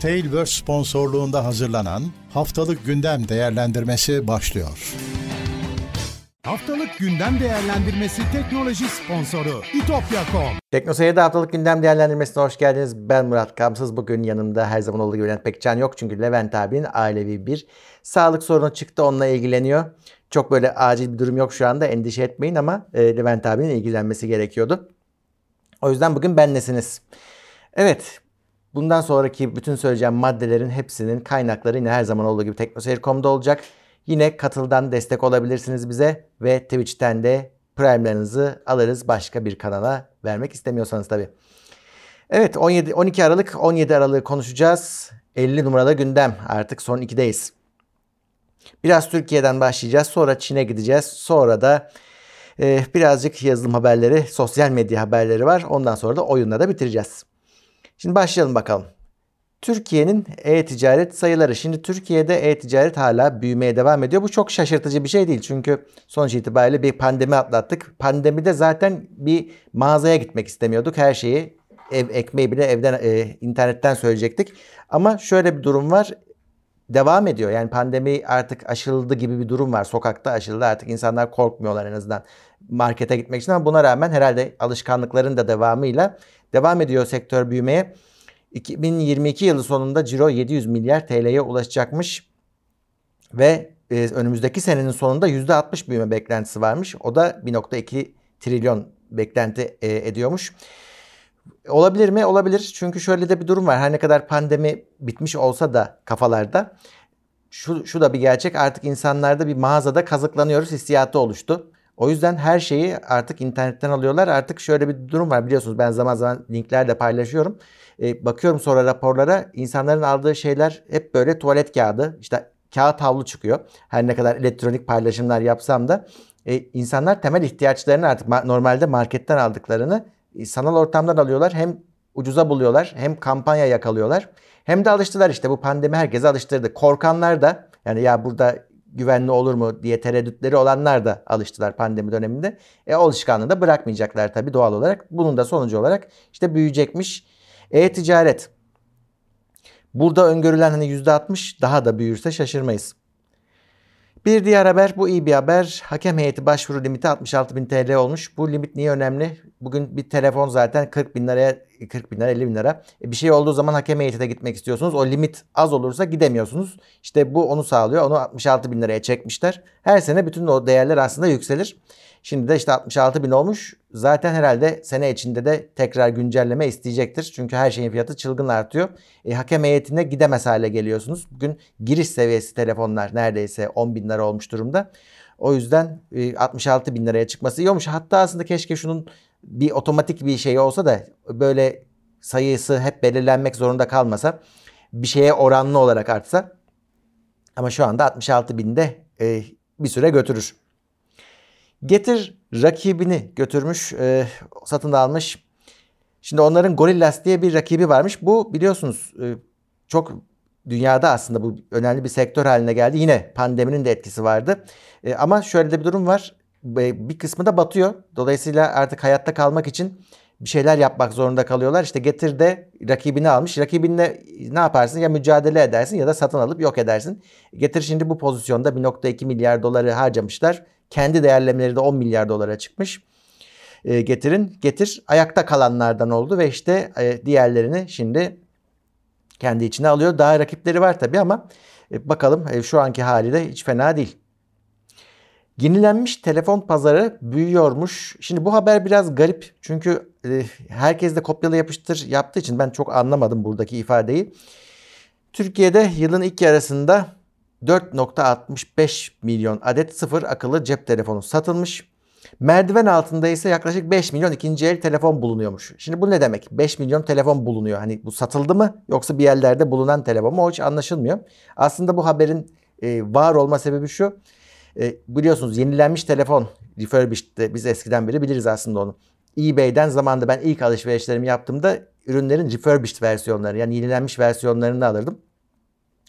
Tailverse sponsorluğunda hazırlanan Haftalık Gündem Değerlendirmesi başlıyor. Haftalık gündem değerlendirmesi teknoloji sponsoru itopya.com. Teknoseyir'de haftalık gündem değerlendirmesine hoş geldiniz. Ben Murat Kamsız. Bugün yanımda her zaman olduğu gibi Levent Pekcan yok. Çünkü Levent abinin ailevi bir sağlık sorunu çıktı. Onunla ilgileniyor. Çok böyle acil bir durum yok şu anda. Endişe etmeyin ama e, Levent abinin ilgilenmesi gerekiyordu. O yüzden bugün benlesiniz. Evet. Bundan sonraki bütün söyleyeceğim maddelerin hepsinin kaynakları yine her zaman olduğu gibi teknoseyir.com'da olacak. Yine katıldan destek olabilirsiniz bize ve Twitch'ten de Prime'larınızı alırız başka bir kanala vermek istemiyorsanız tabii. Evet 17 12 Aralık 17 Aralık'ı konuşacağız. 50 numaralı gündem artık son 2'deyiz. Biraz Türkiye'den başlayacağız. Sonra Çin'e gideceğiz. Sonra da e, birazcık yazılım haberleri, sosyal medya haberleri var. Ondan sonra da oyunla da bitireceğiz. Şimdi başlayalım bakalım. Türkiye'nin e-ticaret sayıları. Şimdi Türkiye'de e-ticaret hala büyümeye devam ediyor. Bu çok şaşırtıcı bir şey değil. Çünkü sonuç itibariyle bir pandemi atlattık. Pandemide zaten bir mağazaya gitmek istemiyorduk. Her şeyi ev ekmeği bile evden e, internetten söyleyecektik. Ama şöyle bir durum var. Devam ediyor. Yani pandemi artık aşıldı gibi bir durum var. Sokakta aşıldı. Artık insanlar korkmuyorlar en azından markete gitmek için. Ama buna rağmen herhalde alışkanlıkların da devamıyla devam ediyor sektör büyümeye. 2022 yılı sonunda ciro 700 milyar TL'ye ulaşacakmış ve e, önümüzdeki senenin sonunda %60 büyüme beklentisi varmış. O da 1.2 trilyon beklenti e, ediyormuş. Olabilir mi? Olabilir. Çünkü şöyle de bir durum var. Her ne kadar pandemi bitmiş olsa da kafalarda şu, şu da bir gerçek. Artık insanlarda bir mağazada kazıklanıyoruz hissiyatı oluştu. O yüzden her şeyi artık internetten alıyorlar. Artık şöyle bir durum var biliyorsunuz ben zaman zaman linklerle paylaşıyorum. E, bakıyorum sonra raporlara insanların aldığı şeyler hep böyle tuvalet kağıdı işte kağıt havlu çıkıyor. Her ne kadar elektronik paylaşımlar yapsam da e, insanlar temel ihtiyaçlarını artık ma- normalde marketten aldıklarını e, sanal ortamdan alıyorlar. Hem ucuza buluyorlar hem kampanya yakalıyorlar. Hem de alıştılar işte bu pandemi herkese alıştırdı. Korkanlar da yani ya burada güvenli olur mu diye tereddütleri olanlar da alıştılar pandemi döneminde. E alışkanlığı da bırakmayacaklar tabii doğal olarak. Bunun da sonucu olarak işte büyüyecekmiş. E-ticaret. Burada öngörülen hani %60 daha da büyürse şaşırmayız. Bir diğer haber bu iyi bir haber. Hakem heyeti başvuru limiti 66 bin TL olmuş. Bu limit niye önemli? Bugün bir telefon zaten 40 bin liraya 40 bin lira 50 bin lira. E bir şey olduğu zaman hakem heyetine gitmek istiyorsunuz. O limit az olursa gidemiyorsunuz. İşte bu onu sağlıyor. Onu 66 bin liraya çekmişler. Her sene bütün o değerler aslında yükselir. Şimdi de işte 66 bin olmuş. Zaten herhalde sene içinde de tekrar güncelleme isteyecektir. Çünkü her şeyin fiyatı çılgın artıyor. E, hakem heyetine gidemez hale geliyorsunuz. Bugün giriş seviyesi telefonlar neredeyse 10 bin lira olmuş durumda. O yüzden e, 66 bin liraya çıkması iyi olmuş. Hatta aslında keşke şunun bir otomatik bir şey olsa da böyle sayısı hep belirlenmek zorunda kalmasa bir şeye oranlı olarak artsa. Ama şu anda 66 binde e, bir süre götürür. Getir rakibini götürmüş, e, satın almış. Şimdi onların Gorillas diye bir rakibi varmış. Bu biliyorsunuz e, çok dünyada aslında bu önemli bir sektör haline geldi. Yine pandeminin de etkisi vardı. E, ama şöyle de bir durum var. Bir kısmı da batıyor. Dolayısıyla artık hayatta kalmak için bir şeyler yapmak zorunda kalıyorlar. İşte Getir de rakibini almış. Rakibinle ne yaparsın? Ya mücadele edersin ya da satın alıp yok edersin. Getir şimdi bu pozisyonda 1.2 milyar doları harcamışlar. Kendi değerlemeleri de 10 milyar dolara çıkmış. E, getirin. Getir ayakta kalanlardan oldu ve işte e, diğerlerini şimdi kendi içine alıyor. Daha rakipleri var tabii ama e, bakalım e, şu anki hali de hiç fena değil. Yenilenmiş telefon pazarı büyüyormuş. Şimdi bu haber biraz garip. Çünkü e, herkes de kopyala yapıştır yaptığı için ben çok anlamadım buradaki ifadeyi. Türkiye'de yılın ilk yarısında 4.65 milyon adet sıfır akıllı cep telefonu satılmış. Merdiven altında ise yaklaşık 5 milyon ikinci el telefon bulunuyormuş. Şimdi bu ne demek? 5 milyon telefon bulunuyor. Hani bu satıldı mı yoksa bir yerlerde bulunan telefon mu? O hiç anlaşılmıyor. Aslında bu haberin e, var olma sebebi şu. E, biliyorsunuz yenilenmiş telefon refurbished biz eskiden beri biliriz aslında onu. eBay'den zamanında ben ilk alışverişlerimi yaptığımda ürünlerin refurbished versiyonları yani yenilenmiş versiyonlarını alırdım.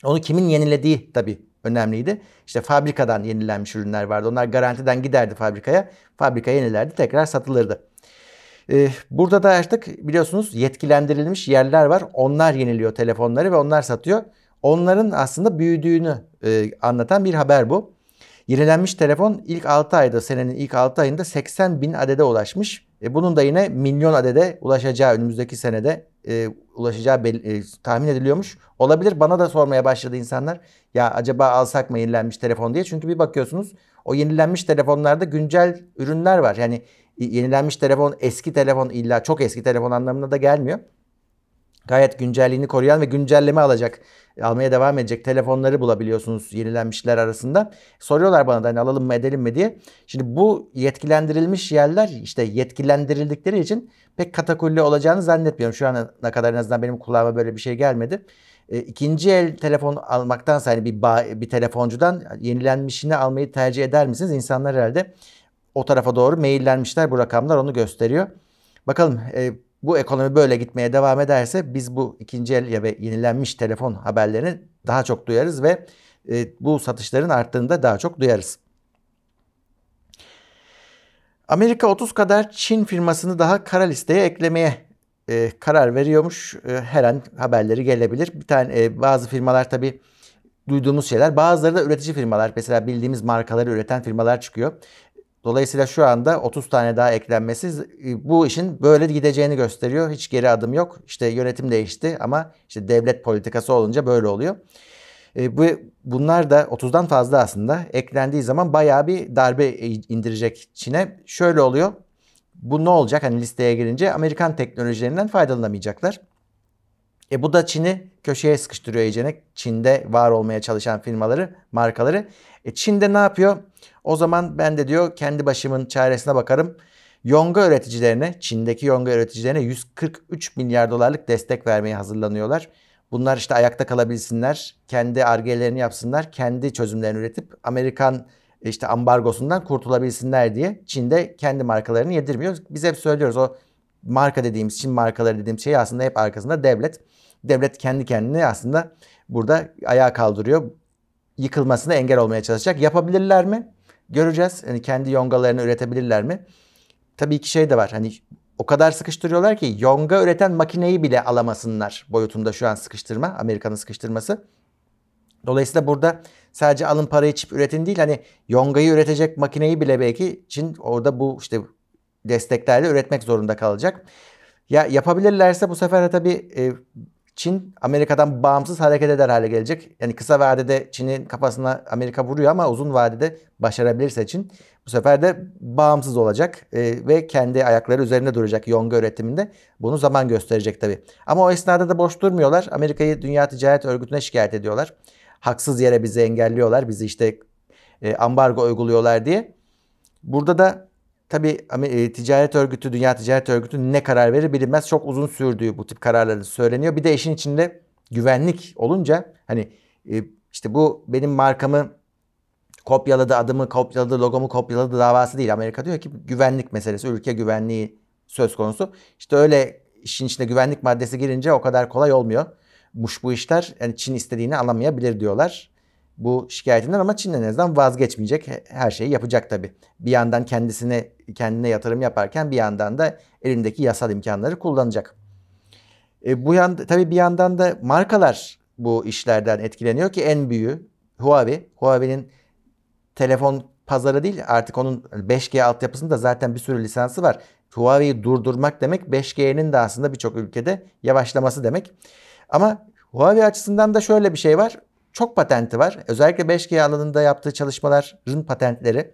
Onu kimin yenilediği tabii önemliydi. İşte fabrikadan yenilenmiş ürünler vardı. Onlar garantiden giderdi fabrikaya. Fabrika yenilerdi tekrar satılırdı. Ee, burada da artık biliyorsunuz yetkilendirilmiş yerler var. Onlar yeniliyor telefonları ve onlar satıyor. Onların aslında büyüdüğünü e, anlatan bir haber bu. Yenilenmiş telefon ilk 6 ayda senenin ilk 6 ayında 80 bin adede ulaşmış. E, bunun da yine milyon adede ulaşacağı önümüzdeki senede e, ulaşacağı belli, e, tahmin ediliyormuş. Olabilir bana da sormaya başladı insanlar. Ya acaba alsak mı yenilenmiş telefon diye. Çünkü bir bakıyorsunuz o yenilenmiş telefonlarda güncel ürünler var. Yani yenilenmiş telefon eski telefon illa çok eski telefon anlamına da gelmiyor. Gayet güncelliğini koruyan ve güncelleme alacak, almaya devam edecek telefonları bulabiliyorsunuz yenilenmişler arasında. Soruyorlar bana da hani alalım mı edelim mi diye. Şimdi bu yetkilendirilmiş yerler işte yetkilendirildikleri için pek katakulli olacağını zannetmiyorum. Şu ana kadar en azından benim kulağıma böyle bir şey gelmedi. E, ikinci el telefon almaktansa hani bir, bir telefoncudan yenilenmişini almayı tercih eder misiniz? İnsanlar herhalde o tarafa doğru meyillenmişler. Bu rakamlar onu gösteriyor. Bakalım e, bu ekonomi böyle gitmeye devam ederse biz bu ikinci el ve yenilenmiş telefon haberlerini daha çok duyarız ve e, bu satışların arttığını da daha çok duyarız. Amerika 30 kadar Çin firmasını daha kara listeye eklemeye e, karar veriyormuş. E, her an haberleri gelebilir. Bir tane e, bazı firmalar tabii duyduğumuz şeyler. Bazıları da üretici firmalar. Mesela bildiğimiz markaları üreten firmalar çıkıyor. Dolayısıyla şu anda 30 tane daha eklenmesi e, bu işin böyle gideceğini gösteriyor. Hiç geri adım yok. İşte yönetim değişti ama işte devlet politikası olunca böyle oluyor. E, bu bunlar da 30'dan fazla aslında eklendiği zaman bayağı bir darbe indirecek Çin'e. Şöyle oluyor. Bu ne olacak? Hani listeye girince Amerikan teknolojilerinden faydalanamayacaklar. E bu da Çin'i köşeye sıkıştırıyor iyice. Çin'de var olmaya çalışan firmaları, markaları. E Çin'de ne yapıyor? O zaman ben de diyor kendi başımın çaresine bakarım. Yonga üreticilerine, Çin'deki yonga üreticilerine 143 milyar dolarlık destek vermeye hazırlanıyorlar. Bunlar işte ayakta kalabilsinler, kendi argelerini yapsınlar, kendi çözümlerini üretip Amerikan işte ambargosundan kurtulabilsinler diye Çin'de kendi markalarını yedirmiyor. Biz hep söylüyoruz o marka dediğimiz Çin markaları dediğimiz şey aslında hep arkasında devlet. Devlet kendi kendini aslında burada ayağa kaldırıyor. Yıkılmasına engel olmaya çalışacak. Yapabilirler mi? Göreceğiz. Yani kendi yongalarını üretebilirler mi? Tabii ki şey de var. Hani o kadar sıkıştırıyorlar ki yonga üreten makineyi bile alamasınlar boyutunda şu an sıkıştırma. Amerika'nın sıkıştırması. Dolayısıyla burada sadece alın parayı çip üretin değil hani yongayı üretecek makineyi bile belki Çin orada bu işte desteklerle üretmek zorunda kalacak. Ya yapabilirlerse bu sefer de tabii e, Çin Amerika'dan bağımsız hareket eder hale gelecek. Yani kısa vadede Çin'in kafasına Amerika vuruyor ama uzun vadede başarabilirse Çin bu sefer de bağımsız olacak e, ve kendi ayakları üzerinde duracak yonga üretiminde. Bunu zaman gösterecek tabii. Ama o esnada da boş durmuyorlar. Amerika'yı Dünya Ticaret Örgütü'ne şikayet ediyorlar. Haksız yere bizi engelliyorlar. Bizi işte e, ambargo uyguluyorlar diye. Burada da Tabii e, ticaret örgütü, dünya ticaret örgütü ne karar verir bilinmez. Çok uzun sürdüğü bu tip kararları söyleniyor. Bir de işin içinde güvenlik olunca hani e, işte bu benim markamı kopyaladı, adımı kopyaladı, logomu kopyaladı davası değil. Amerika diyor ki güvenlik meselesi, ülke güvenliği söz konusu. İşte öyle işin içinde güvenlik maddesi girince o kadar kolay olmuyor. Muş bu işler yani Çin istediğini alamayabilir diyorlar bu şikayetinden ama Çin en azından vazgeçmeyecek. Her şeyi yapacak tabii. Bir yandan kendisine kendine yatırım yaparken bir yandan da elindeki yasal imkanları kullanacak. E, bu yan tabii bir yandan da markalar bu işlerden etkileniyor ki en büyüğü Huawei. Huawei'nin telefon pazarı değil artık onun 5G altyapısında zaten bir sürü lisansı var. Huawei'yi durdurmak demek 5G'nin de aslında birçok ülkede yavaşlaması demek. Ama Huawei açısından da şöyle bir şey var çok patenti var. Özellikle 5G alanında yaptığı çalışmaların patentleri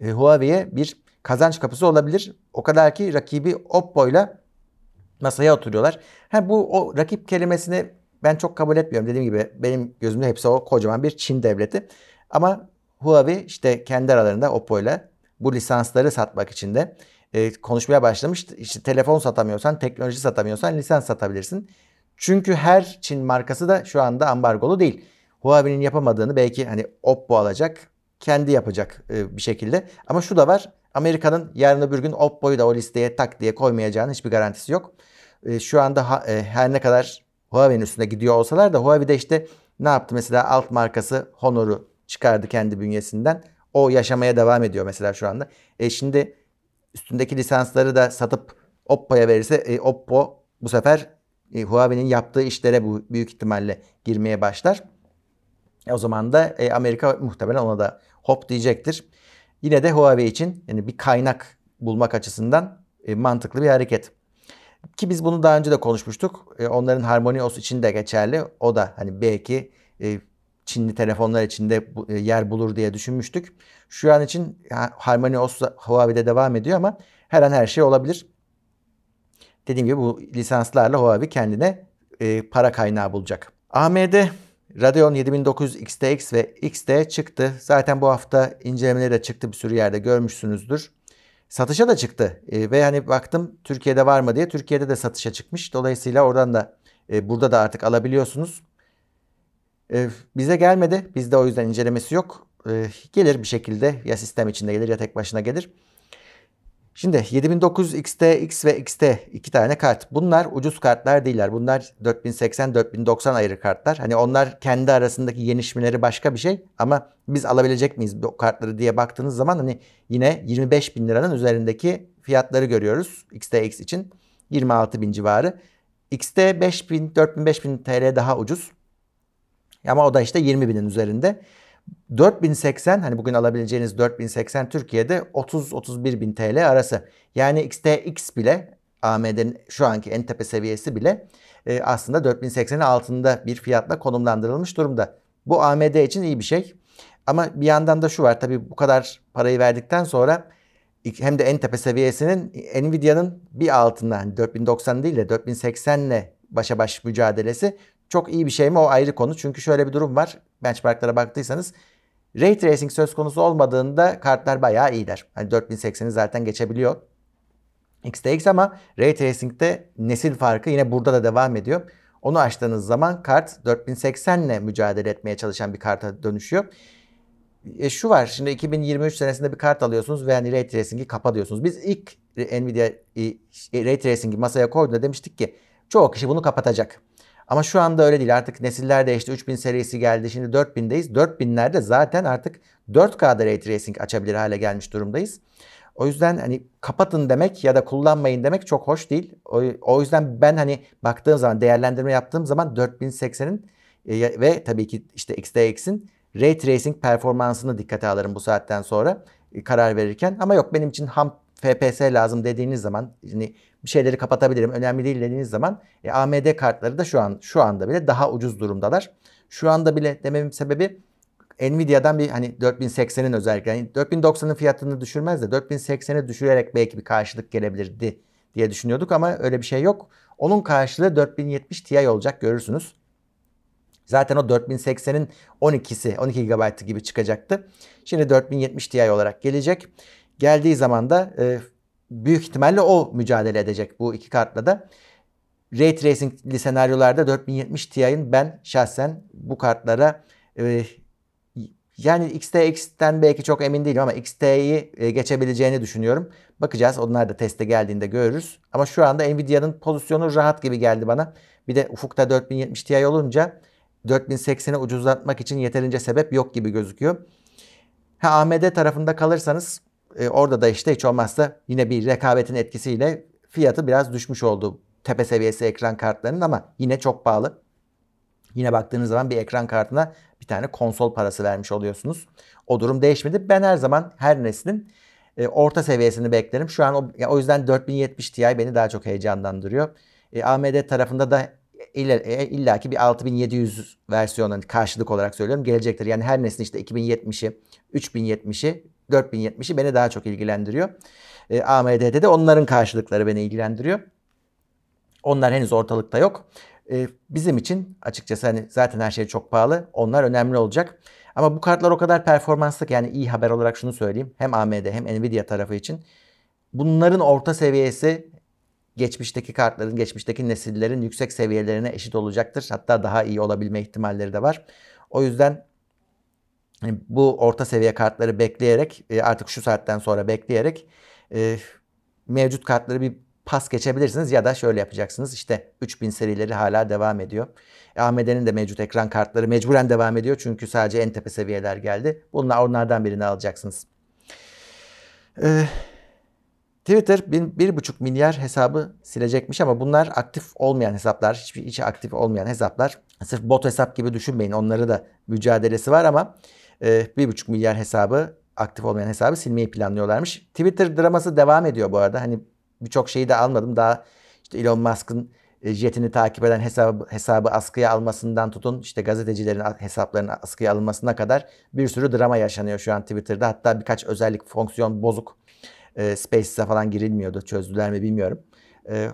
e, Huawei'ye bir kazanç kapısı olabilir. O kadar ki rakibi Oppo ile masaya oturuyorlar. Ha, bu o rakip kelimesini ben çok kabul etmiyorum. Dediğim gibi benim gözümde hepsi o kocaman bir Çin devleti. Ama Huawei işte kendi aralarında Oppo ile bu lisansları satmak için de e, konuşmaya başlamış. İşte telefon satamıyorsan, teknoloji satamıyorsan lisans satabilirsin. Çünkü her Çin markası da şu anda ambargolu değil. Huawei'nin yapamadığını belki hani Oppo alacak, kendi yapacak e, bir şekilde. Ama şu da var. Amerika'nın yarın öbür gün Oppo'yu da o listeye tak diye koymayacağının hiçbir garantisi yok. E, şu anda e, her ne kadar Huawei'nin üstünde gidiyor olsalar da Huawei'de işte ne yaptı mesela alt markası Honor'u çıkardı kendi bünyesinden. O yaşamaya devam ediyor mesela şu anda. E şimdi üstündeki lisansları da satıp Oppo'ya verirse e, Oppo bu sefer e, Huawei'nin yaptığı işlere bu büyük ihtimalle girmeye başlar. E, o zaman da e, Amerika muhtemelen ona da hop diyecektir. Yine de Huawei için yani bir kaynak bulmak açısından e, mantıklı bir hareket. Ki biz bunu daha önce de konuşmuştuk. Onların HarmonyOS için de geçerli. O da hani belki Çinli telefonlar içinde yer bulur diye düşünmüştük. Şu an için HarmonyOS Huawei'de devam ediyor ama her an her şey olabilir. Dediğim gibi bu lisanslarla Huawei kendine para kaynağı bulacak. AMD Radeon 7900 XTX ve XT çıktı. Zaten bu hafta incelemeleri de çıktı bir sürü yerde görmüşsünüzdür. Satışa da çıktı e, ve hani baktım Türkiye'de var mı diye Türkiye'de de satışa çıkmış. Dolayısıyla oradan da e, burada da artık alabiliyorsunuz. E, bize gelmedi. Bizde o yüzden incelemesi yok. E, gelir bir şekilde ya sistem içinde gelir ya tek başına gelir. Şimdi 7900 XT, X ve XT iki tane kart. Bunlar ucuz kartlar değiller. Bunlar 4080, 4090 ayrı kartlar. Hani onlar kendi arasındaki yenişmeleri başka bir şey. Ama biz alabilecek miyiz bu kartları diye baktığınız zaman hani yine 25 bin liranın üzerindeki fiyatları görüyoruz. XTX için 26 bin civarı. XT 5000, 4000, 5000 TL daha ucuz. Ama o da işte 20 binin üzerinde. 4080 hani bugün alabileceğiniz 4080 Türkiye'de 30-31 bin TL arası. Yani XTX bile AMD'nin şu anki en tepe seviyesi bile e, aslında 4080'in altında bir fiyatla konumlandırılmış durumda. Bu AMD için iyi bir şey. Ama bir yandan da şu var tabii bu kadar parayı verdikten sonra hem de en tepe seviyesinin Nvidia'nın bir altında hani 4090 değil de 4080 ile başa baş mücadelesi çok iyi bir şey mi o ayrı konu. Çünkü şöyle bir durum var. Benchmarklara baktıysanız Ray Tracing söz konusu olmadığında kartlar bayağı iyiler. Hani 4080'i zaten geçebiliyor. XTX ama Ray Tracing'de nesil farkı yine burada da devam ediyor. Onu açtığınız zaman kart 4080 ile mücadele etmeye çalışan bir karta dönüşüyor. E şu var şimdi 2023 senesinde bir kart alıyorsunuz ve yani Ray Tracing'i kapa diyorsunuz. Biz ilk Nvidia Ray Tracing'i masaya koyduğunda demiştik ki çoğu kişi bunu kapatacak. Ama şu anda öyle değil. Artık nesiller değişti. 3000 serisi geldi. Şimdi 4000'deyiz. 4000'lerde zaten artık 4K'da Ray Tracing açabilir hale gelmiş durumdayız. O yüzden hani kapatın demek ya da kullanmayın demek çok hoş değil. O, o yüzden ben hani baktığım zaman değerlendirme yaptığım zaman 4080'in e, ve tabii ki işte XTX'in Ray Tracing performansını dikkate alırım bu saatten sonra e, karar verirken. Ama yok benim için ham FPS lazım dediğiniz zaman yani bir şeyleri kapatabilirim önemli değil dediğiniz zaman e, AMD kartları da şu an şu anda bile daha ucuz durumdalar. Şu anda bile dememin sebebi Nvidia'dan bir hani 4080'in özellikle yani 4090'ın fiyatını düşürmez de 4080'i düşürerek belki bir karşılık gelebilirdi diye düşünüyorduk ama öyle bir şey yok. Onun karşılığı 4070 Ti olacak görürsünüz. Zaten o 4080'in 12'si 12 GB gibi çıkacaktı. Şimdi 4070 Ti olarak gelecek. Geldiği zaman da e, büyük ihtimalle o mücadele edecek bu iki kartla da. Ray Tracing'li senaryolarda 4070 Ti'nin ben şahsen bu kartlara e, yani XTX'ten belki çok emin değilim ama XT'yi e, geçebileceğini düşünüyorum. Bakacağız. Onlar da teste geldiğinde görürüz. Ama şu anda Nvidia'nın pozisyonu rahat gibi geldi bana. Bir de ufukta 4070 Ti olunca 4080'i ucuzlatmak için yeterince sebep yok gibi gözüküyor. Ha AMD tarafında kalırsanız e, orada da işte hiç olmazsa yine bir rekabetin etkisiyle fiyatı biraz düşmüş oldu tepe seviyesi ekran kartlarının ama yine çok pahalı. Yine baktığınız zaman bir ekran kartına bir tane konsol parası vermiş oluyorsunuz. O durum değişmedi. Ben her zaman her neslin e, orta seviyesini beklerim. Şu an o, yani o yüzden 4070 Ti beni daha çok heyecanlandırıyor. E, AMD tarafında da illa, e, illaki bir 6700 versiyonu karşılık olarak söylüyorum gelecektir. Yani her neslin işte 2070'i, 3070'i 4070'i beni daha çok ilgilendiriyor. E, AMD'de de onların karşılıkları beni ilgilendiriyor. Onlar henüz ortalıkta yok. E, bizim için açıkçası hani zaten her şey çok pahalı. Onlar önemli olacak. Ama bu kartlar o kadar performanslı ki yani iyi haber olarak şunu söyleyeyim. Hem AMD hem Nvidia tarafı için. Bunların orta seviyesi geçmişteki kartların, geçmişteki nesillerin yüksek seviyelerine eşit olacaktır. Hatta daha iyi olabilme ihtimalleri de var. O yüzden bu orta seviye kartları bekleyerek e, artık şu saatten sonra bekleyerek e, mevcut kartları bir pas geçebilirsiniz ya da şöyle yapacaksınız. İşte 3000 serileri hala devam ediyor. E, AMD'nin de mevcut ekran kartları mecburen devam ediyor çünkü sadece en tepe seviyeler geldi. Bunlar onlardan birini alacaksınız. Twitter bir, bir buçuk milyar hesabı silecekmiş ama bunlar aktif olmayan hesaplar. Hiçbir içi aktif olmayan hesaplar. Sırf bot hesap gibi düşünmeyin. Onları da mücadelesi var ama e, bir buçuk milyar hesabı aktif olmayan hesabı silmeyi planlıyorlarmış. Twitter draması devam ediyor bu arada. Hani birçok şeyi de almadım. Daha işte Elon Musk'ın e, jetini takip eden hesabı, hesabı askıya almasından tutun işte gazetecilerin hesaplarının askıya alınmasına kadar bir sürü drama yaşanıyor şu an Twitter'da. Hatta birkaç özellik fonksiyon bozuk. E, Spaces'e falan girilmiyordu. Çözdüler mi bilmiyorum. E,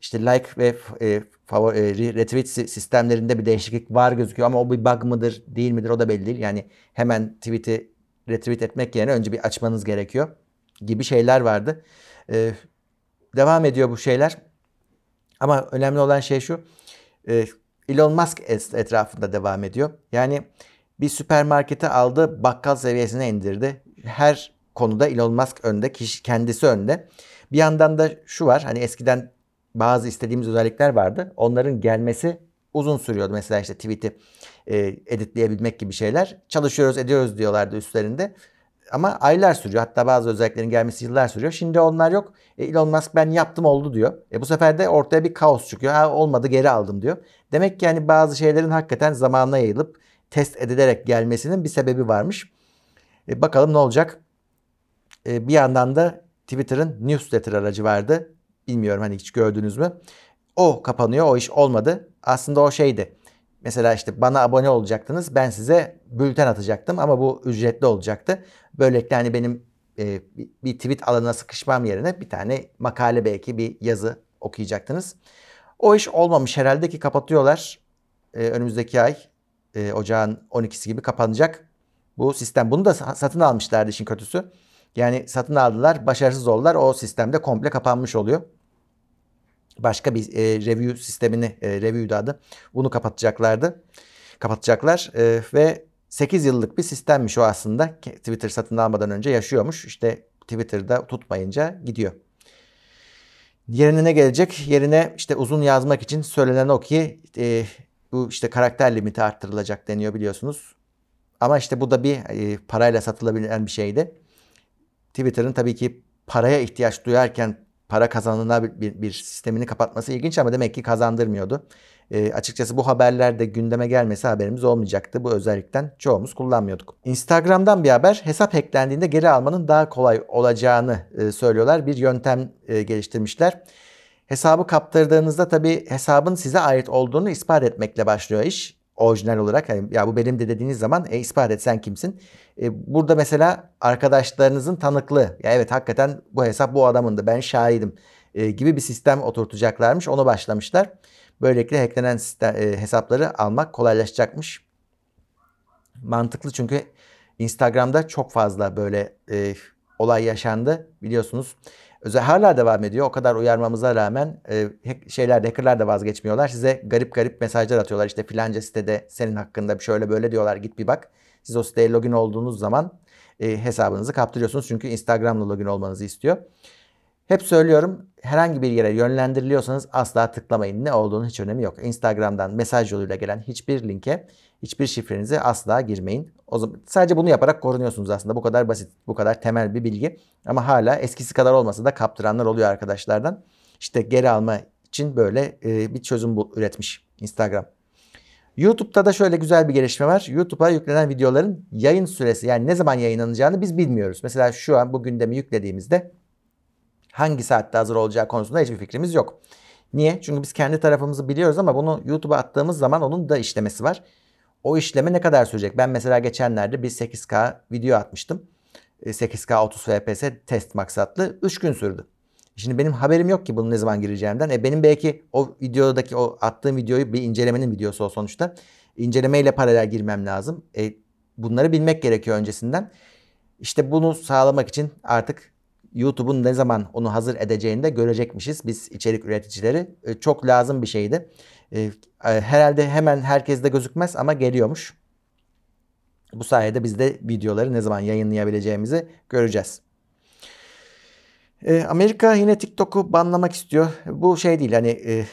işte like ve e, favori, retweet sistemlerinde bir değişiklik var gözüküyor ama o bir bug mıdır değil midir o da belli değil. Yani hemen tweet'i retweet etmek yerine önce bir açmanız gerekiyor gibi şeyler vardı. E, devam ediyor bu şeyler. Ama önemli olan şey şu. E, Elon Musk etrafında devam ediyor. Yani bir süpermarkete aldı, bakkal seviyesine indirdi. Her konuda Elon Musk önde, kişi kendisi önde. Bir yandan da şu var. Hani eskiden bazı istediğimiz özellikler vardı. Onların gelmesi uzun sürüyordu. Mesela işte tweet'i e, editleyebilmek gibi şeyler. Çalışıyoruz, ediyoruz diyorlardı üstlerinde. Ama aylar sürüyor. Hatta bazı özelliklerin gelmesi yıllar sürüyor. Şimdi onlar yok. E, Elon Musk ben yaptım oldu diyor. E, bu sefer de ortaya bir kaos çıkıyor. Ha, olmadı geri aldım diyor. Demek ki yani bazı şeylerin hakikaten zamanına yayılıp test edilerek gelmesinin bir sebebi varmış. E, bakalım ne olacak. E, bir yandan da Twitter'ın newsletter aracı vardı. Bilmiyorum hani hiç gördünüz mü? O kapanıyor. O iş olmadı. Aslında o şeydi. Mesela işte bana abone olacaktınız. Ben size bülten atacaktım ama bu ücretli olacaktı. Böylelikle hani benim e, bir tweet alanına sıkışmam yerine bir tane makale belki bir yazı okuyacaktınız. O iş olmamış herhalde ki kapatıyorlar. E, önümüzdeki ay e, ocağın 12'si gibi kapanacak bu sistem. Bunu da satın almışlardı işin kötüsü. Yani satın aldılar, başarısız oldular. O sistemde komple kapanmış oluyor başka bir e, review sistemini, e, review'da adı. Bunu kapatacaklardı. Kapatacaklar e, ve 8 yıllık bir sistemmiş o aslında. Twitter satın almadan önce yaşıyormuş. İşte Twitter'da tutmayınca gidiyor. Yerine ne gelecek? Yerine işte uzun yazmak için söylenen o ki e, bu işte karakter limiti arttırılacak deniyor biliyorsunuz. Ama işte bu da bir e, parayla satılabilen bir şeydi. Twitter'ın tabii ki paraya ihtiyaç duyarken para kazanına bir, bir sistemini kapatması ilginç ama demek ki kazandırmıyordu. E, açıkçası bu haberlerde gündeme gelmesi haberimiz olmayacaktı. Bu özellikten çoğumuz kullanmıyorduk. Instagram'dan bir haber hesap hacklendiğinde geri almanın daha kolay olacağını e, söylüyorlar. Bir yöntem e, geliştirmişler. Hesabı kaptırdığınızda tabii hesabın size ait olduğunu ispat etmekle başlıyor iş orijinal olarak hani ya bu benim de dediğiniz zaman e, ispat et sen kimsin? E, burada mesela arkadaşlarınızın tanıklığı ya evet hakikaten bu hesap bu adamındı ben şahidim e, gibi bir sistem oturtacaklarmış onu başlamışlar. Böylelikle hacklenen sistem, e, hesapları almak kolaylaşacakmış. Mantıklı çünkü Instagram'da çok fazla böyle e, olay yaşandı biliyorsunuz. Özel hala devam ediyor. O kadar uyarmamıza rağmen e, şeyler hackerlar da vazgeçmiyorlar. Size garip garip mesajlar atıyorlar. İşte filanca sitede senin hakkında bir şöyle böyle diyorlar. Git bir bak. Siz o siteye login olduğunuz zaman e, hesabınızı kaptırıyorsunuz. Çünkü Instagram'la login olmanızı istiyor. Hep söylüyorum herhangi bir yere yönlendiriliyorsanız asla tıklamayın. Ne olduğunu hiç önemi yok. Instagram'dan mesaj yoluyla gelen hiçbir linke, hiçbir şifrenizi asla girmeyin. O zaman sadece bunu yaparak korunuyorsunuz aslında. Bu kadar basit, bu kadar temel bir bilgi. Ama hala eskisi kadar olmasa da kaptıranlar oluyor arkadaşlardan. İşte geri alma için böyle e, bir çözüm bu, üretmiş Instagram. YouTube'da da şöyle güzel bir gelişme var. YouTube'a yüklenen videoların yayın süresi yani ne zaman yayınlanacağını biz bilmiyoruz. Mesela şu an bu gündemi yüklediğimizde hangi saatte hazır olacağı konusunda hiçbir fikrimiz yok. Niye? Çünkü biz kendi tarafımızı biliyoruz ama bunu YouTube'a attığımız zaman onun da işlemesi var. O işleme ne kadar sürecek? Ben mesela geçenlerde bir 8K video atmıştım. 8K 30 FPS test maksatlı 3 gün sürdü. Şimdi benim haberim yok ki bunun ne zaman gireceğimden. E benim belki o videodaki o attığım videoyu bir incelemenin videosu o sonuçta. İncelemeyle paralel girmem lazım. E bunları bilmek gerekiyor öncesinden. İşte bunu sağlamak için artık YouTube'un ne zaman onu hazır edeceğini de görecekmişiz biz içerik üreticileri. E, çok lazım bir şeydi. E, e, herhalde hemen herkeste gözükmez ama geliyormuş. Bu sayede biz de videoları ne zaman yayınlayabileceğimizi göreceğiz. Amerika yine TikTok'u banlamak istiyor. Bu şey değil hani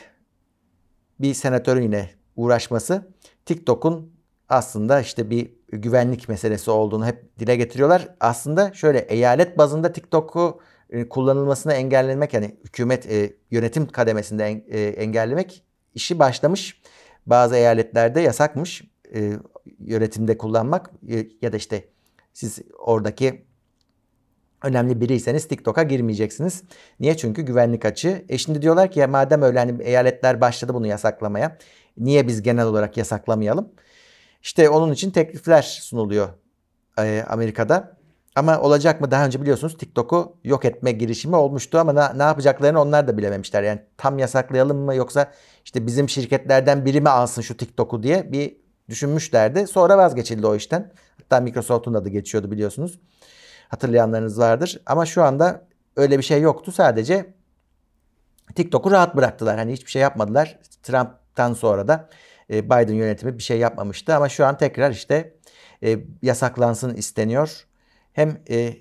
bir senatörün yine uğraşması. TikTok'un aslında işte bir güvenlik meselesi olduğunu hep dile getiriyorlar. Aslında şöyle eyalet bazında TikTok'u e, kullanılmasını engellemek yani hükümet e, yönetim kademesinde en, e, engellemek işi başlamış. Bazı eyaletlerde yasakmış e, yönetimde kullanmak e, ya da işte siz oradaki önemli biriyseniz TikTok'a girmeyeceksiniz. Niye? Çünkü güvenlik açığı. E şimdi diyorlar ki ya madem öyle hani eyaletler başladı bunu yasaklamaya. Niye biz genel olarak yasaklamayalım? İşte onun için teklifler sunuluyor e, Amerika'da. Ama olacak mı? Daha önce biliyorsunuz TikTok'u yok etme girişimi olmuştu ama ne, yapacaklarını onlar da bilememişler. Yani tam yasaklayalım mı yoksa işte bizim şirketlerden biri mi alsın şu TikTok'u diye bir düşünmüşlerdi. Sonra vazgeçildi o işten. Hatta Microsoft'un adı geçiyordu biliyorsunuz. Hatırlayanlarınız vardır. Ama şu anda öyle bir şey yoktu. Sadece TikTok'u rahat bıraktılar. Hani hiçbir şey yapmadılar. Trump'tan sonra da e, Biden yönetimi bir şey yapmamıştı. Ama şu an tekrar işte e, yasaklansın isteniyor. Hem e,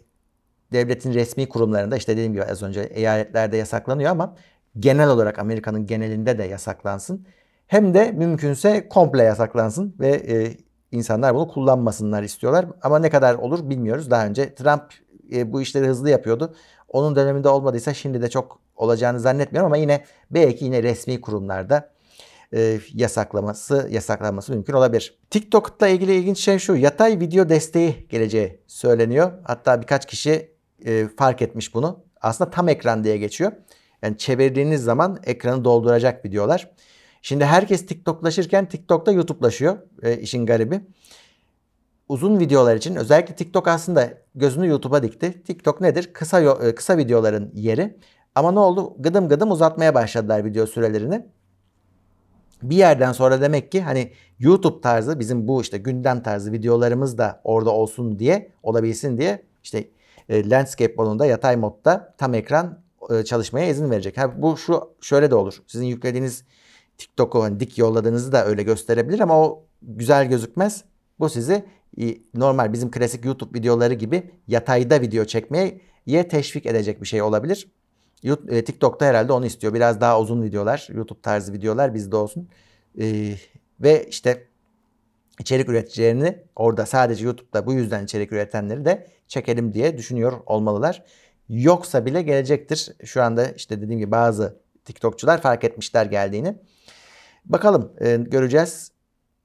devletin resmi kurumlarında işte dediğim gibi az önce eyaletlerde yasaklanıyor ama genel olarak Amerika'nın genelinde de yasaklansın. Hem de mümkünse komple yasaklansın ve insanlar bunu kullanmasınlar istiyorlar. Ama ne kadar olur bilmiyoruz. Daha önce Trump bu işleri hızlı yapıyordu. Onun döneminde olmadıysa şimdi de çok olacağını zannetmiyorum ama yine belki yine resmi kurumlarda e, yasaklaması yasaklanması mümkün olabilir. TikTok'la ilgili ilginç şey şu. Yatay video desteği geleceği söyleniyor. Hatta birkaç kişi e, fark etmiş bunu. Aslında tam ekran diye geçiyor. Yani çevirdiğiniz zaman ekranı dolduracak videolar. Şimdi herkes TikToklaşırken TikTok'ta YouTube'laşıyor. E, işin garibi. Uzun videolar için özellikle TikTok aslında gözünü YouTube'a dikti. TikTok nedir? Kısa e, kısa videoların yeri. Ama ne oldu? Gıdım gıdım uzatmaya başladılar video sürelerini. Bir yerden sonra demek ki hani YouTube tarzı bizim bu işte gündem tarzı videolarımız da orada olsun diye olabilsin diye işte e, landscape modunda yatay modda tam ekran e, çalışmaya izin verecek. Ha, bu şu şöyle de olur. Sizin yüklediğiniz TikTok'u hani dik yolladığınızı da öyle gösterebilir ama o güzel gözükmez. Bu sizi normal bizim klasik YouTube videoları gibi yatayda video çekmeye teşvik edecek bir şey olabilir. E, TikTok'ta herhalde onu istiyor. Biraz daha uzun videolar, YouTube tarzı videolar bizde olsun. Ee, ve işte içerik üreticilerini orada sadece YouTube'da bu yüzden içerik üretenleri de çekelim diye düşünüyor olmalılar. Yoksa bile gelecektir. Şu anda işte dediğim gibi bazı TikTokçular fark etmişler geldiğini. Bakalım e, göreceğiz.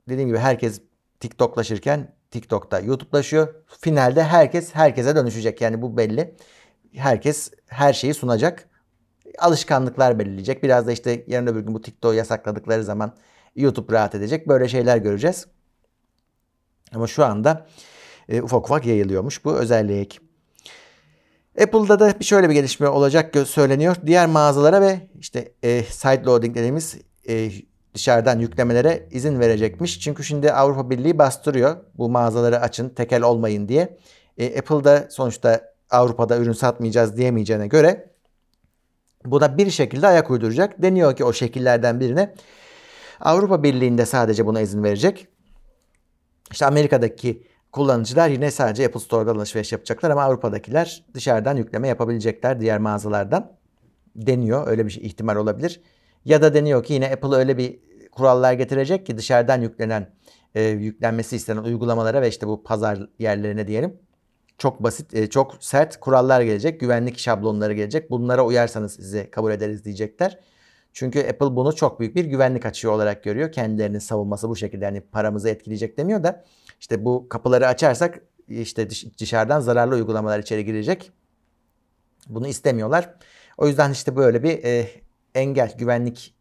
Dediğim gibi herkes TikToklaşırken TikTok'ta YouTube'laşıyor. Finalde herkes herkese dönüşecek. Yani bu belli. Herkes her şeyi sunacak. Alışkanlıklar belirleyecek. Biraz da işte yarın öbür gün bu TikTok'u yasakladıkları zaman YouTube rahat edecek. Böyle şeyler göreceğiz. Ama şu anda e, ufak ufak yayılıyormuş bu özellik. Apple'da da şöyle bir gelişme olacak söyleniyor. Diğer mağazalara ve işte e, side loading dediğimiz e, dışarıdan yüklemelere izin verecekmiş. Çünkü şimdi Avrupa Birliği bastırıyor bu mağazaları açın tekel olmayın diye. E, Apple'da sonuçta Avrupa'da ürün satmayacağız diyemeyeceğine göre buna bir şekilde ayak uyduracak. Deniyor ki o şekillerden birine Avrupa Birliği'nde sadece buna izin verecek. İşte Amerika'daki kullanıcılar yine sadece Apple Store'dan alışveriş yapacaklar ama Avrupa'dakiler dışarıdan yükleme yapabilecekler diğer mağazalardan deniyor. Öyle bir şey, ihtimal olabilir. Ya da deniyor ki yine Apple öyle bir kurallar getirecek ki dışarıdan yüklenen e, yüklenmesi istenen uygulamalara ve işte bu pazar yerlerine diyelim çok basit, e, çok sert kurallar gelecek. Güvenlik şablonları gelecek. Bunlara uyarsanız sizi kabul ederiz diyecekler. Çünkü Apple bunu çok büyük bir güvenlik açığı olarak görüyor. Kendilerinin savunması bu şekilde yani paramızı etkileyecek demiyor da işte bu kapıları açarsak işte dışarıdan zararlı uygulamalar içeri girecek. Bunu istemiyorlar. O yüzden işte böyle bir e, engel, güvenlik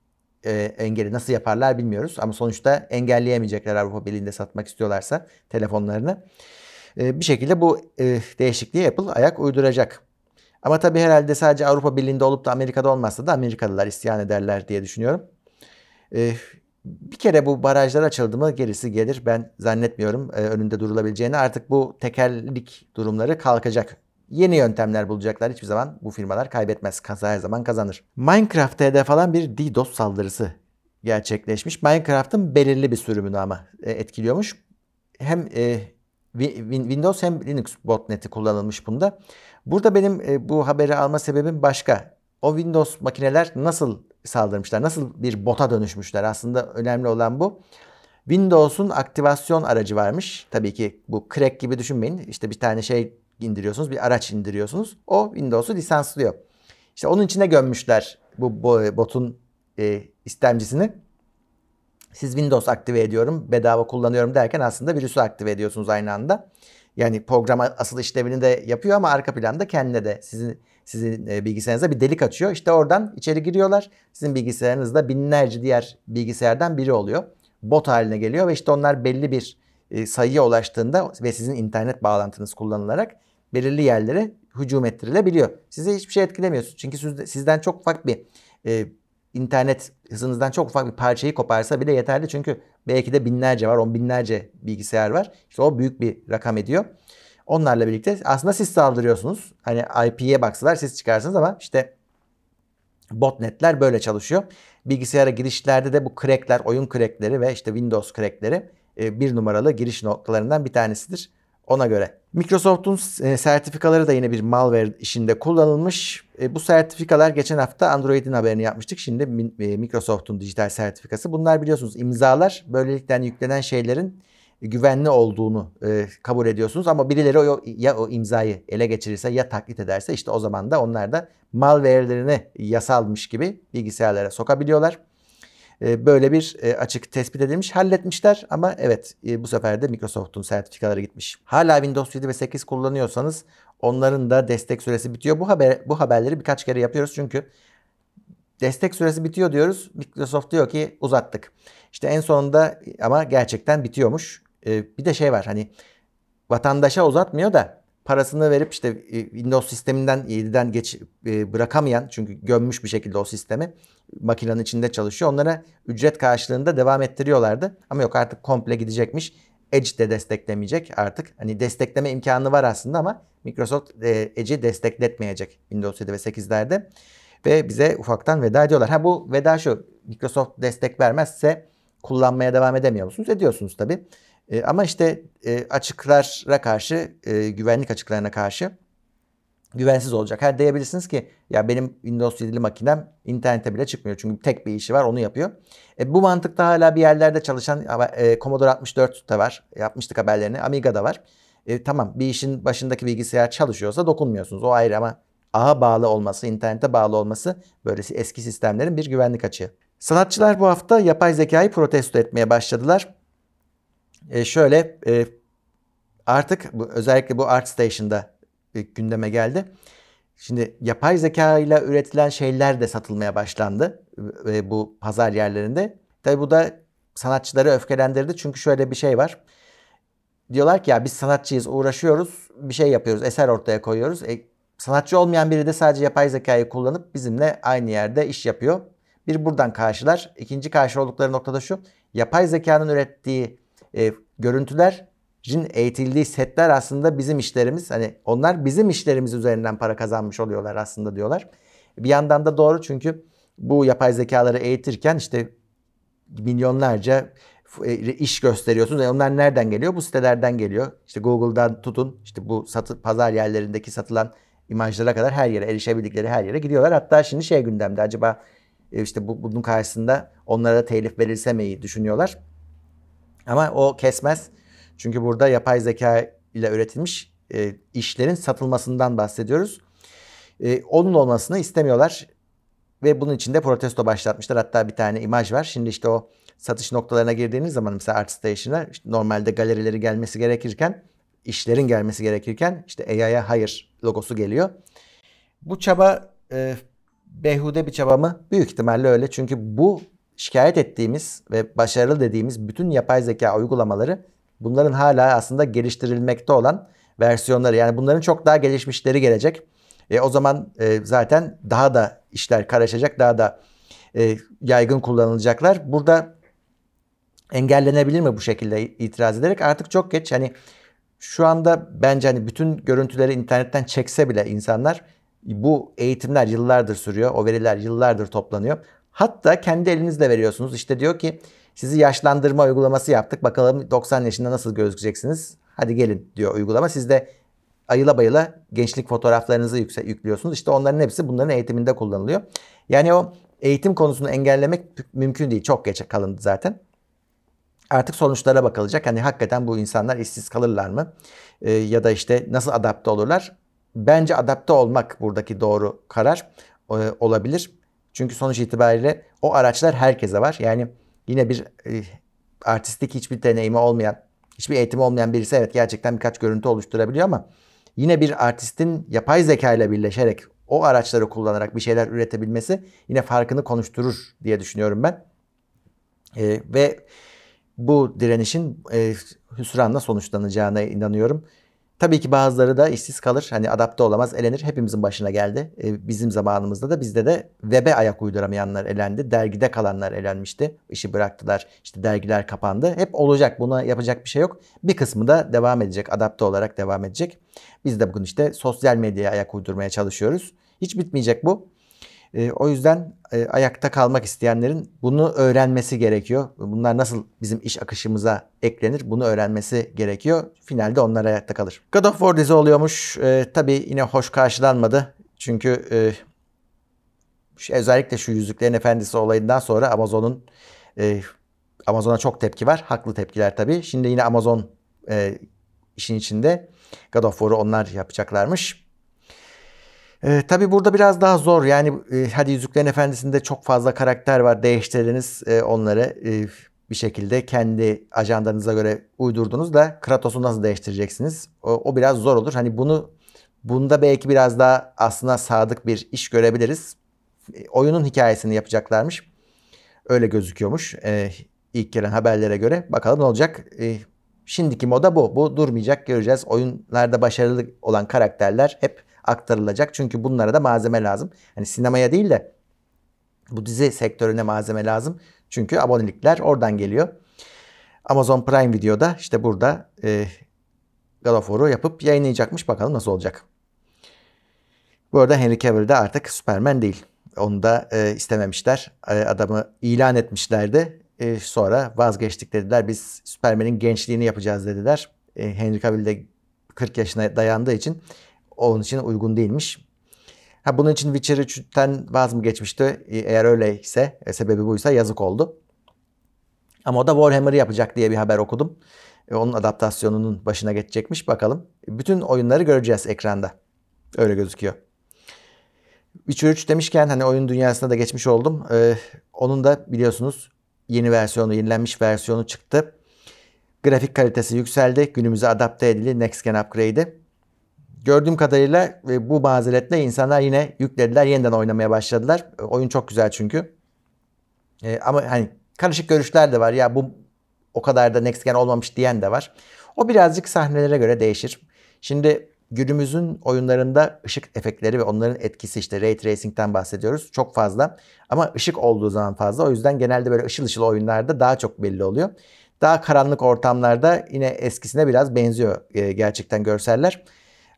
e, engeli nasıl yaparlar bilmiyoruz. Ama sonuçta engelleyemeyecekler Avrupa Birliği'nde satmak istiyorlarsa telefonlarını. E, bir şekilde bu e, değişikliği Apple ayak uyduracak. Ama tabii herhalde sadece Avrupa Birliği'nde olup da Amerika'da olmazsa da Amerikalılar isyan ederler diye düşünüyorum. E, bir kere bu barajlar açıldı mı gerisi gelir. Ben zannetmiyorum e, önünde durulabileceğini. Artık bu tekerlik durumları kalkacak. Yeni yöntemler bulacaklar. Hiçbir zaman bu firmalar kaybetmez. Kaza her zaman kazanır. Minecraft'ta hedef falan bir DDoS saldırısı gerçekleşmiş. Minecraft'ın belirli bir sürümünü ama e, etkiliyormuş. Hem Windows hem Linux botneti kullanılmış bunda. Burada benim e, bu haberi alma sebebim başka. O Windows makineler nasıl saldırmışlar? Nasıl bir bota dönüşmüşler? Aslında önemli olan bu. Windows'un aktivasyon aracı varmış. Tabii ki bu crack gibi düşünmeyin. İşte bir tane şey indiriyorsunuz. Bir araç indiriyorsunuz. O Windows'u lisanslıyor. İşte onun içine gömmüşler bu botun e, istemcisini. Siz Windows aktive ediyorum, bedava kullanıyorum derken aslında virüsü aktive ediyorsunuz aynı anda. Yani program asıl işlevini de yapıyor ama arka planda kendine de sizin sizin e, bilgisayarınıza bir delik açıyor. İşte oradan içeri giriyorlar. Sizin bilgisayarınızda binlerce diğer bilgisayardan biri oluyor. Bot haline geliyor ve işte onlar belli bir e, sayıya ulaştığında ve sizin internet bağlantınız kullanılarak belirli yerlere hücum ettirilebiliyor. Size hiçbir şey etkilemiyorsunuz. Çünkü sizden çok ufak bir e, internet hızınızdan çok ufak bir parçayı koparsa bile yeterli. Çünkü belki de binlerce var, on binlerce bilgisayar var. İşte o büyük bir rakam ediyor. Onlarla birlikte aslında siz saldırıyorsunuz. Hani IP'ye baksalar siz çıkarsınız ama işte botnetler böyle çalışıyor. Bilgisayara girişlerde de bu crackler, oyun crackleri ve işte Windows crackleri e, bir numaralı giriş noktalarından bir tanesidir. Ona göre. Microsoft'un e, sertifikaları da yine bir malware işinde kullanılmış. E, bu sertifikalar geçen hafta Android'in haberini yapmıştık. Şimdi Microsoft'un dijital sertifikası. Bunlar biliyorsunuz imzalar. Böylelikle yüklenen şeylerin güvenli olduğunu e, kabul ediyorsunuz ama birileri ya o imzayı ele geçirirse ya taklit ederse işte o zaman da onlar da malware'lerini yasalmış gibi bilgisayarlara sokabiliyorlar. E, böyle bir e, açık tespit edilmiş, halletmişler ama evet e, bu sefer de Microsoft'un sertifikaları gitmiş. Hala Windows 7 ve 8 kullanıyorsanız onların da destek süresi bitiyor. Bu haber bu haberleri birkaç kere yapıyoruz çünkü destek süresi bitiyor diyoruz. Microsoft diyor ki uzattık. İşte en sonunda ama gerçekten bitiyormuş e, bir de şey var hani vatandaşa uzatmıyor da parasını verip işte e, Windows sisteminden 7'den geç e, bırakamayan çünkü gömmüş bir şekilde o sistemi makinenin içinde çalışıyor. Onlara ücret karşılığında devam ettiriyorlardı. Ama yok artık komple gidecekmiş. Edge de desteklemeyecek artık. Hani destekleme imkanı var aslında ama Microsoft e, Edge'i destekletmeyecek Windows 7 ve 8'lerde. Ve bize ufaktan veda ediyorlar. Ha bu veda şu. Microsoft destek vermezse kullanmaya devam edemiyor musunuz? Ediyorsunuz tabii. E, ama işte e, açıklara karşı, e, güvenlik açıklarına karşı güvensiz olacak. Her diyebilirsiniz ki ya benim Windows 7'li makinem internete bile çıkmıyor. Çünkü tek bir işi var onu yapıyor. E, bu mantıkta hala bir yerlerde çalışan e, Commodore 64 da var. Yapmıştık haberlerini. Amiga'da var. E, tamam bir işin başındaki bilgisayar çalışıyorsa dokunmuyorsunuz. O ayrı ama ağa bağlı olması, internete bağlı olması böylesi eski sistemlerin bir güvenlik açığı. Sanatçılar bu hafta yapay zekayı protesto etmeye başladılar. E, şöyle e, artık bu, özellikle bu ArtStation'da e, gündeme geldi. Şimdi yapay zeka ile üretilen şeyler de satılmaya başlandı e, bu pazar yerlerinde. Tabi bu da sanatçıları öfkelendirdi çünkü şöyle bir şey var. Diyorlar ki ya biz sanatçıyız uğraşıyoruz bir şey yapıyoruz eser ortaya koyuyoruz. E, sanatçı olmayan biri de sadece yapay zekayı kullanıp bizimle aynı yerde iş yapıyor. Bir buradan karşılar. İkinci karşı oldukları noktada şu. Yapay zekanın ürettiği e, görüntülerin eğitildiği setler aslında bizim işlerimiz. Hani onlar bizim işlerimiz üzerinden para kazanmış oluyorlar aslında diyorlar. Bir yandan da doğru çünkü bu yapay zekaları eğitirken işte milyonlarca e, iş gösteriyorsunuz. Yani onlar nereden geliyor? Bu sitelerden geliyor. İşte Google'dan tutun işte bu satı, pazar yerlerindeki satılan imajlara kadar her yere erişebildikleri her yere gidiyorlar. Hatta şimdi şey gündemde acaba e, işte bu, bunun karşısında onlara da telif verilse mi düşünüyorlar. Ama o kesmez. Çünkü burada yapay zeka ile üretilmiş e, işlerin satılmasından bahsediyoruz. E, onun olmasını istemiyorlar ve bunun için de protesto başlatmışlar. Hatta bir tane imaj var. Şimdi işte o satış noktalarına girdiğiniz zaman mesela ArtStation'a işte normalde galerileri gelmesi gerekirken işlerin gelmesi gerekirken işte AI'ya hayır logosu geliyor. Bu çaba e, behude bir çaba mı? Büyük ihtimalle öyle. Çünkü bu şikayet ettiğimiz ve başarılı dediğimiz bütün yapay zeka uygulamaları bunların hala aslında geliştirilmekte olan versiyonları. Yani bunların çok daha gelişmişleri gelecek. E, o zaman e, zaten daha da işler karışacak, daha da e, yaygın kullanılacaklar. Burada engellenebilir mi bu şekilde itiraz ederek? Artık çok geç. Hani şu anda bence hani bütün görüntüleri internetten çekse bile insanlar bu eğitimler yıllardır sürüyor. O veriler yıllardır toplanıyor. Hatta kendi elinizle veriyorsunuz. İşte diyor ki sizi yaşlandırma uygulaması yaptık. Bakalım 90 yaşında nasıl gözükeceksiniz? Hadi gelin diyor uygulama. Siz de ayıla bayıla gençlik fotoğraflarınızı yükse, yüklüyorsunuz. İşte onların hepsi bunların eğitiminde kullanılıyor. Yani o eğitim konusunu engellemek mümkün değil. Çok geç kalındı zaten. Artık sonuçlara bakılacak. Hani hakikaten bu insanlar işsiz kalırlar mı? Ee, ya da işte nasıl adapte olurlar? Bence adapte olmak buradaki doğru karar e, olabilir. Çünkü sonuç itibariyle o araçlar herkese var. Yani yine bir e, artistik hiçbir deneyimi olmayan, hiçbir eğitimi olmayan birisi evet gerçekten birkaç görüntü oluşturabiliyor ama yine bir artistin yapay zeka ile birleşerek o araçları kullanarak bir şeyler üretebilmesi yine farkını konuşturur diye düşünüyorum ben. E, ve bu direnişin e, hüsranla sonuçlanacağına inanıyorum. Tabii ki bazıları da işsiz kalır. Hani adapte olamaz, elenir. Hepimizin başına geldi. E, bizim zamanımızda da bizde de web'e ayak uyduramayanlar elendi. Dergide kalanlar elenmişti. İşi bıraktılar. İşte dergiler kapandı. Hep olacak. Buna yapacak bir şey yok. Bir kısmı da devam edecek. Adapte olarak devam edecek. Biz de bugün işte sosyal medyaya ayak uydurmaya çalışıyoruz. Hiç bitmeyecek bu. E, o yüzden e, ayakta kalmak isteyenlerin bunu öğrenmesi gerekiyor. Bunlar nasıl bizim iş akışımıza eklenir bunu öğrenmesi gerekiyor. Finalde onlar ayakta kalır. God of War dizi oluyormuş. E, tabii yine hoş karşılanmadı. Çünkü e, özellikle şu Yüzüklerin Efendisi olayından sonra Amazon'un e, Amazon'a çok tepki var. Haklı tepkiler tabii. Şimdi yine Amazon e, işin içinde God of War'u onlar yapacaklarmış. E, tabii burada biraz daha zor. Yani e, hadi Yüzüklerin Efendisi'nde çok fazla karakter var. Değiştirdiniz e, onları e, bir şekilde kendi ajandanıza göre uydurdunuz da Kratos'u nasıl değiştireceksiniz? O, o biraz zor olur. Hani bunu bunda belki biraz daha aslında sadık bir iş görebiliriz. E, oyunun hikayesini yapacaklarmış. Öyle gözüküyormuş. E, ilk gelen haberlere göre. Bakalım ne olacak. E, şimdiki moda bu. Bu durmayacak göreceğiz. Oyunlarda başarılı olan karakterler hep aktarılacak. Çünkü bunlara da malzeme lazım. Hani sinemaya değil de bu dizi sektörüne malzeme lazım. Çünkü abonelikler oradan geliyor. Amazon Prime Video'da işte burada e, God of War'u yapıp yayınlayacakmış. Bakalım nasıl olacak. Bu arada Henry Cavill de artık Superman değil. Onu da e, istememişler. E, adamı ilan etmişlerdi. E, sonra vazgeçtik dediler. Biz Superman'in gençliğini yapacağız dediler. E, Henry Cavill de 40 yaşına dayandığı için onun için uygun değilmiş. Ha, bunun için Witcher 3'ten vaz mı geçmişti? E, eğer öyleyse, e, sebebi buysa yazık oldu. Ama o da Warhammer'ı yapacak diye bir haber okudum. E, onun adaptasyonunun başına geçecekmiş bakalım. Bütün oyunları göreceğiz ekranda. Öyle gözüküyor. Witcher 3 demişken hani oyun dünyasına da geçmiş oldum. Ee, onun da biliyorsunuz yeni versiyonu, yenilenmiş versiyonu çıktı. Grafik kalitesi yükseldi. Günümüze adapte edildi. Next Gen Upgrade'i gördüğüm kadarıyla e, bu mazeretle insanlar yine yüklediler, yeniden oynamaya başladılar. E, oyun çok güzel çünkü. E, ama hani karışık görüşler de var. Ya bu o kadar da next gen olmamış diyen de var. O birazcık sahnelere göre değişir. Şimdi günümüzün oyunlarında ışık efektleri ve onların etkisi işte ray tracing'ten bahsediyoruz. Çok fazla. Ama ışık olduğu zaman fazla. O yüzden genelde böyle ışıl ışıl oyunlarda daha çok belli oluyor. Daha karanlık ortamlarda yine eskisine biraz benziyor gerçekten görseller.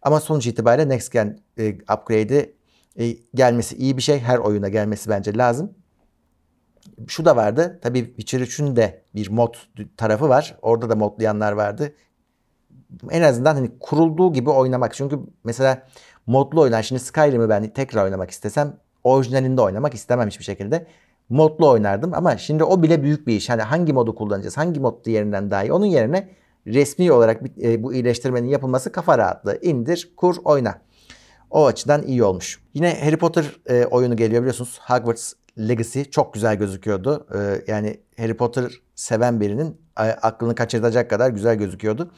Ama sonuç itibariyle Next Gen e, upgrade'i e, gelmesi iyi bir şey. Her oyuna gelmesi bence lazım. Şu da vardı. Tabii Witcher 3'ün de bir mod tarafı var. Orada da modlayanlar vardı. En azından hani kurulduğu gibi oynamak. Çünkü mesela modlu oynar. Şimdi Skyrim'i ben tekrar oynamak istesem orijinalinde oynamak istemem hiçbir şekilde. Modlu oynardım ama şimdi o bile büyük bir iş. Hani hangi modu kullanacağız? Hangi mod diğerinden daha iyi? Onun yerine resmi olarak e, bu iyileştirmenin yapılması kafa rahatlığı. İndir, kur, oyna. O açıdan iyi olmuş. Yine Harry Potter e, oyunu geliyor biliyorsunuz. Hogwarts Legacy çok güzel gözüküyordu. E, yani Harry Potter seven birinin aklını kaçırtacak kadar güzel gözüküyordu.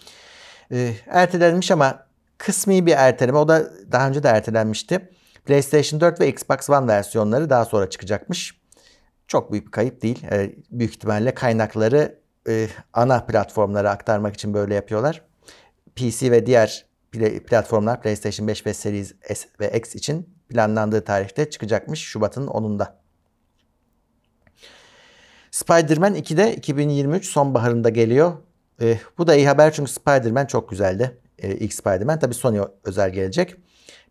Ertelenmiş ama kısmi bir erteleme. O da daha önce de ertelenmişti. PlayStation 4 ve Xbox One versiyonları daha sonra çıkacakmış. Çok büyük bir kayıp değil. Büyük ihtimalle kaynakları e, ana platformlara aktarmak için böyle yapıyorlar. PC ve diğer platformlar PlayStation 5 ve Series S ve X için planlandığı tarihte çıkacakmış Şubat'ın 10'unda. Spider-Man 2 de 2023 sonbaharında geliyor. E, bu da iyi haber çünkü Spider-Man çok güzeldi. E, ilk Spider-Man tabii Sony özel gelecek.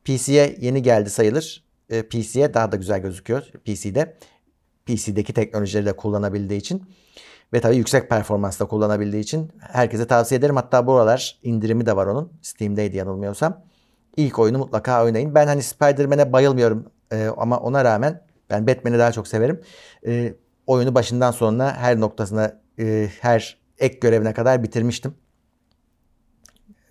PC'ye yeni geldi sayılır. E, PC'ye daha da güzel gözüküyor PC'de. PC'deki teknolojileri de kullanabildiği için. Ve tabii yüksek performansla kullanabildiği için herkese tavsiye ederim. Hatta bu aralar indirimi de var onun. Steam'deydi yanılmıyorsam. İlk oyunu mutlaka oynayın. Ben hani Spider-Man'e bayılmıyorum ee, ama ona rağmen ben Batman'i daha çok severim. Ee, oyunu başından sonuna her noktasına, e, her ek görevine kadar bitirmiştim.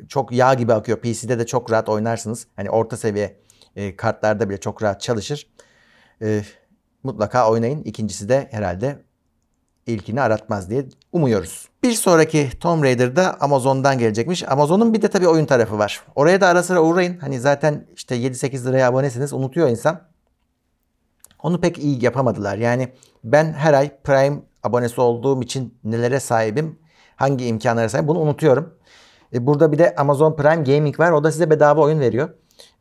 Çok yağ gibi akıyor. PC'de de çok rahat oynarsınız. Hani orta seviye e, kartlarda bile çok rahat çalışır. E, mutlaka oynayın. İkincisi de herhalde ilkini aratmaz diye umuyoruz. Bir sonraki Tomb Raider'da Amazon'dan gelecekmiş. Amazon'un bir de tabii oyun tarafı var. Oraya da ara sıra uğrayın. Hani zaten işte 7-8 liraya abonesiniz unutuyor insan. Onu pek iyi yapamadılar. Yani ben her ay Prime abonesi olduğum için nelere sahibim, hangi imkanlara sahibim bunu unutuyorum. E, burada bir de Amazon Prime Gaming var. O da size bedava oyun veriyor.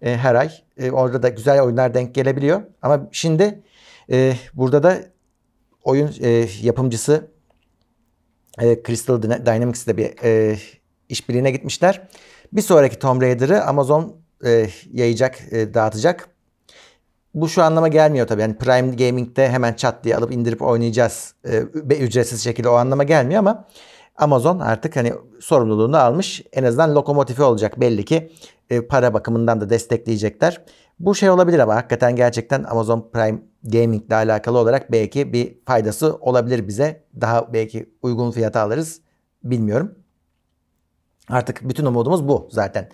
E, her ay. E, orada da güzel oyunlar denk gelebiliyor. Ama şimdi burada da oyun e, yapımcısı e, Crystal Dynamics'le bir e, işbirliğine gitmişler. Bir sonraki Tomb Raider'ı Amazon e, yayacak, e, dağıtacak. Bu şu anlama gelmiyor tabii. Yani Prime Gaming'de hemen çat diye alıp indirip oynayacağız e, ücretsiz şekilde o anlama gelmiyor ama Amazon artık hani sorumluluğunu almış. En azından lokomotifi olacak belli ki e, para bakımından da destekleyecekler. Bu şey olabilir ama hakikaten gerçekten Amazon Prime Gaming ile alakalı olarak belki bir faydası olabilir bize. Daha belki uygun fiyata alırız. Bilmiyorum. Artık bütün umudumuz bu zaten.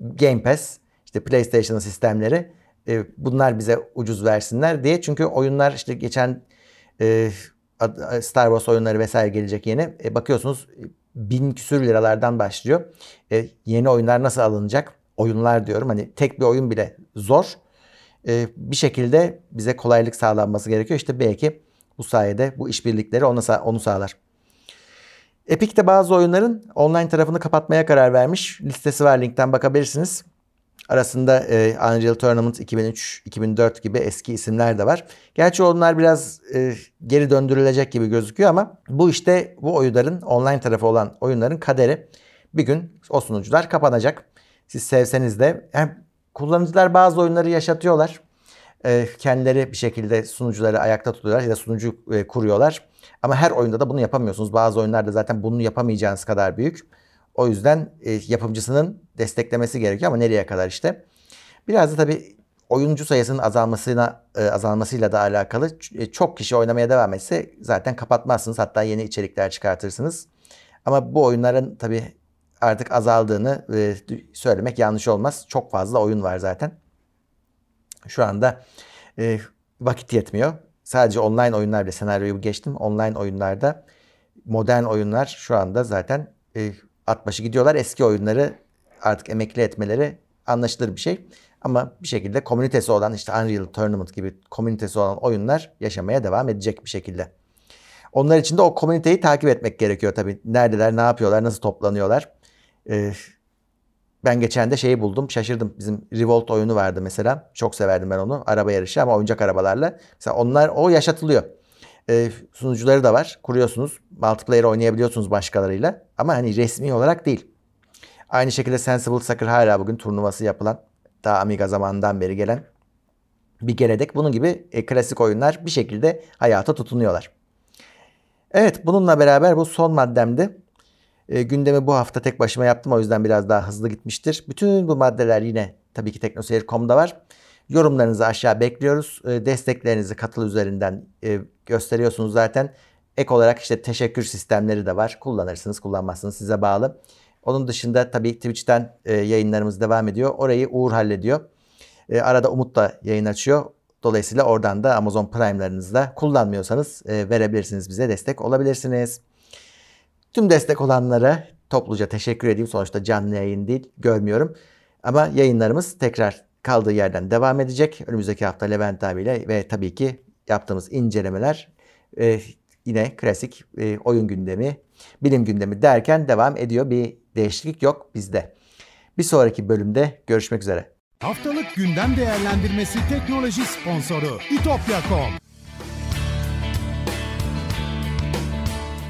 Game Pass, işte PlayStation sistemleri e, bunlar bize ucuz versinler diye. Çünkü oyunlar işte geçen e, Star Wars oyunları vesaire gelecek yeni. E, bakıyorsunuz bin küsür liralardan başlıyor. E, yeni oyunlar nasıl alınacak? Oyunlar diyorum. Hani tek bir oyun bile zor. E, bir şekilde bize kolaylık sağlanması gerekiyor. İşte belki bu sayede bu işbirlikleri onu, onu sağlar. Epic de bazı oyunların online tarafını kapatmaya karar vermiş. Listesi var linkten bakabilirsiniz. Arasında e, Unreal Tournament 2003-2004 gibi eski isimler de var. Gerçi onlar biraz e, geri döndürülecek gibi gözüküyor ama bu işte bu oyunların online tarafı olan oyunların kaderi bir gün o sunucular kapanacak. Siz sevseniz de hem kullanıcılar bazı oyunları yaşatıyorlar. E, kendileri bir şekilde sunucuları ayakta tutuyorlar ya da sunucu e, kuruyorlar. Ama her oyunda da bunu yapamıyorsunuz. Bazı oyunlarda zaten bunu yapamayacağınız kadar büyük. O yüzden e, yapımcısının desteklemesi gerekiyor ama nereye kadar işte. Biraz da tabii oyuncu sayısının azalmasına e, azalmasıyla da alakalı çok kişi oynamaya devam etse zaten kapatmazsınız. Hatta yeni içerikler çıkartırsınız. Ama bu oyunların tabii artık azaldığını e, söylemek yanlış olmaz. Çok fazla oyun var zaten. Şu anda e, vakit yetmiyor. Sadece online oyunlar bile senaryoyu geçtim. Online oyunlarda modern oyunlar şu anda zaten e, at başı gidiyorlar. Eski oyunları artık emekli etmeleri anlaşılır bir şey. Ama bir şekilde komünitesi olan işte Unreal Tournament gibi komünitesi olan oyunlar yaşamaya devam edecek bir şekilde. Onlar için de o komüniteyi takip etmek gerekiyor tabii. Neredeler, ne yapıyorlar, nasıl toplanıyorlar. Ee, ben geçen de şeyi buldum. Şaşırdım. Bizim Revolt oyunu vardı mesela. Çok severdim ben onu. Araba yarışı ama oyuncak arabalarla. Mesela onlar o yaşatılıyor. Ee, sunucuları da var. Kuruyorsunuz. Multiplayer oynayabiliyorsunuz başkalarıyla. Ama hani resmi olarak değil. Aynı şekilde Sensible Soccer hala bugün turnuvası yapılan daha Amiga zamanından beri gelen bir gelenek. Bunun gibi e, klasik oyunlar bir şekilde hayata tutunuyorlar. Evet bununla beraber bu son maddemdi. E, gündemi bu hafta tek başıma yaptım o yüzden biraz daha hızlı gitmiştir. Bütün bu maddeler yine tabii ki teknoseyir.com'da var. Yorumlarınızı aşağı bekliyoruz. E, desteklerinizi katıl üzerinden e, gösteriyorsunuz zaten. Ek olarak işte teşekkür sistemleri de var. Kullanırsınız, kullanmazsınız size bağlı. Onun dışında tabii Twitch'ten e, yayınlarımız devam ediyor. Orayı Uğur hallediyor. E, arada Umut da yayın açıyor. Dolayısıyla oradan da Amazon Prime'larınızda kullanmıyorsanız e, verebilirsiniz bize destek olabilirsiniz. Tüm destek olanlara topluca teşekkür edeyim. Sonuçta canlı yayın değil, görmüyorum. Ama yayınlarımız tekrar kaldığı yerden devam edecek. Önümüzdeki hafta Levent abiyle ve tabii ki yaptığımız incelemeler e, yine klasik e, oyun gündemi, bilim gündemi derken devam ediyor. Bir değişiklik yok bizde. Bir sonraki bölümde görüşmek üzere. Haftalık gündem değerlendirmesi teknoloji sponsoru itopya.com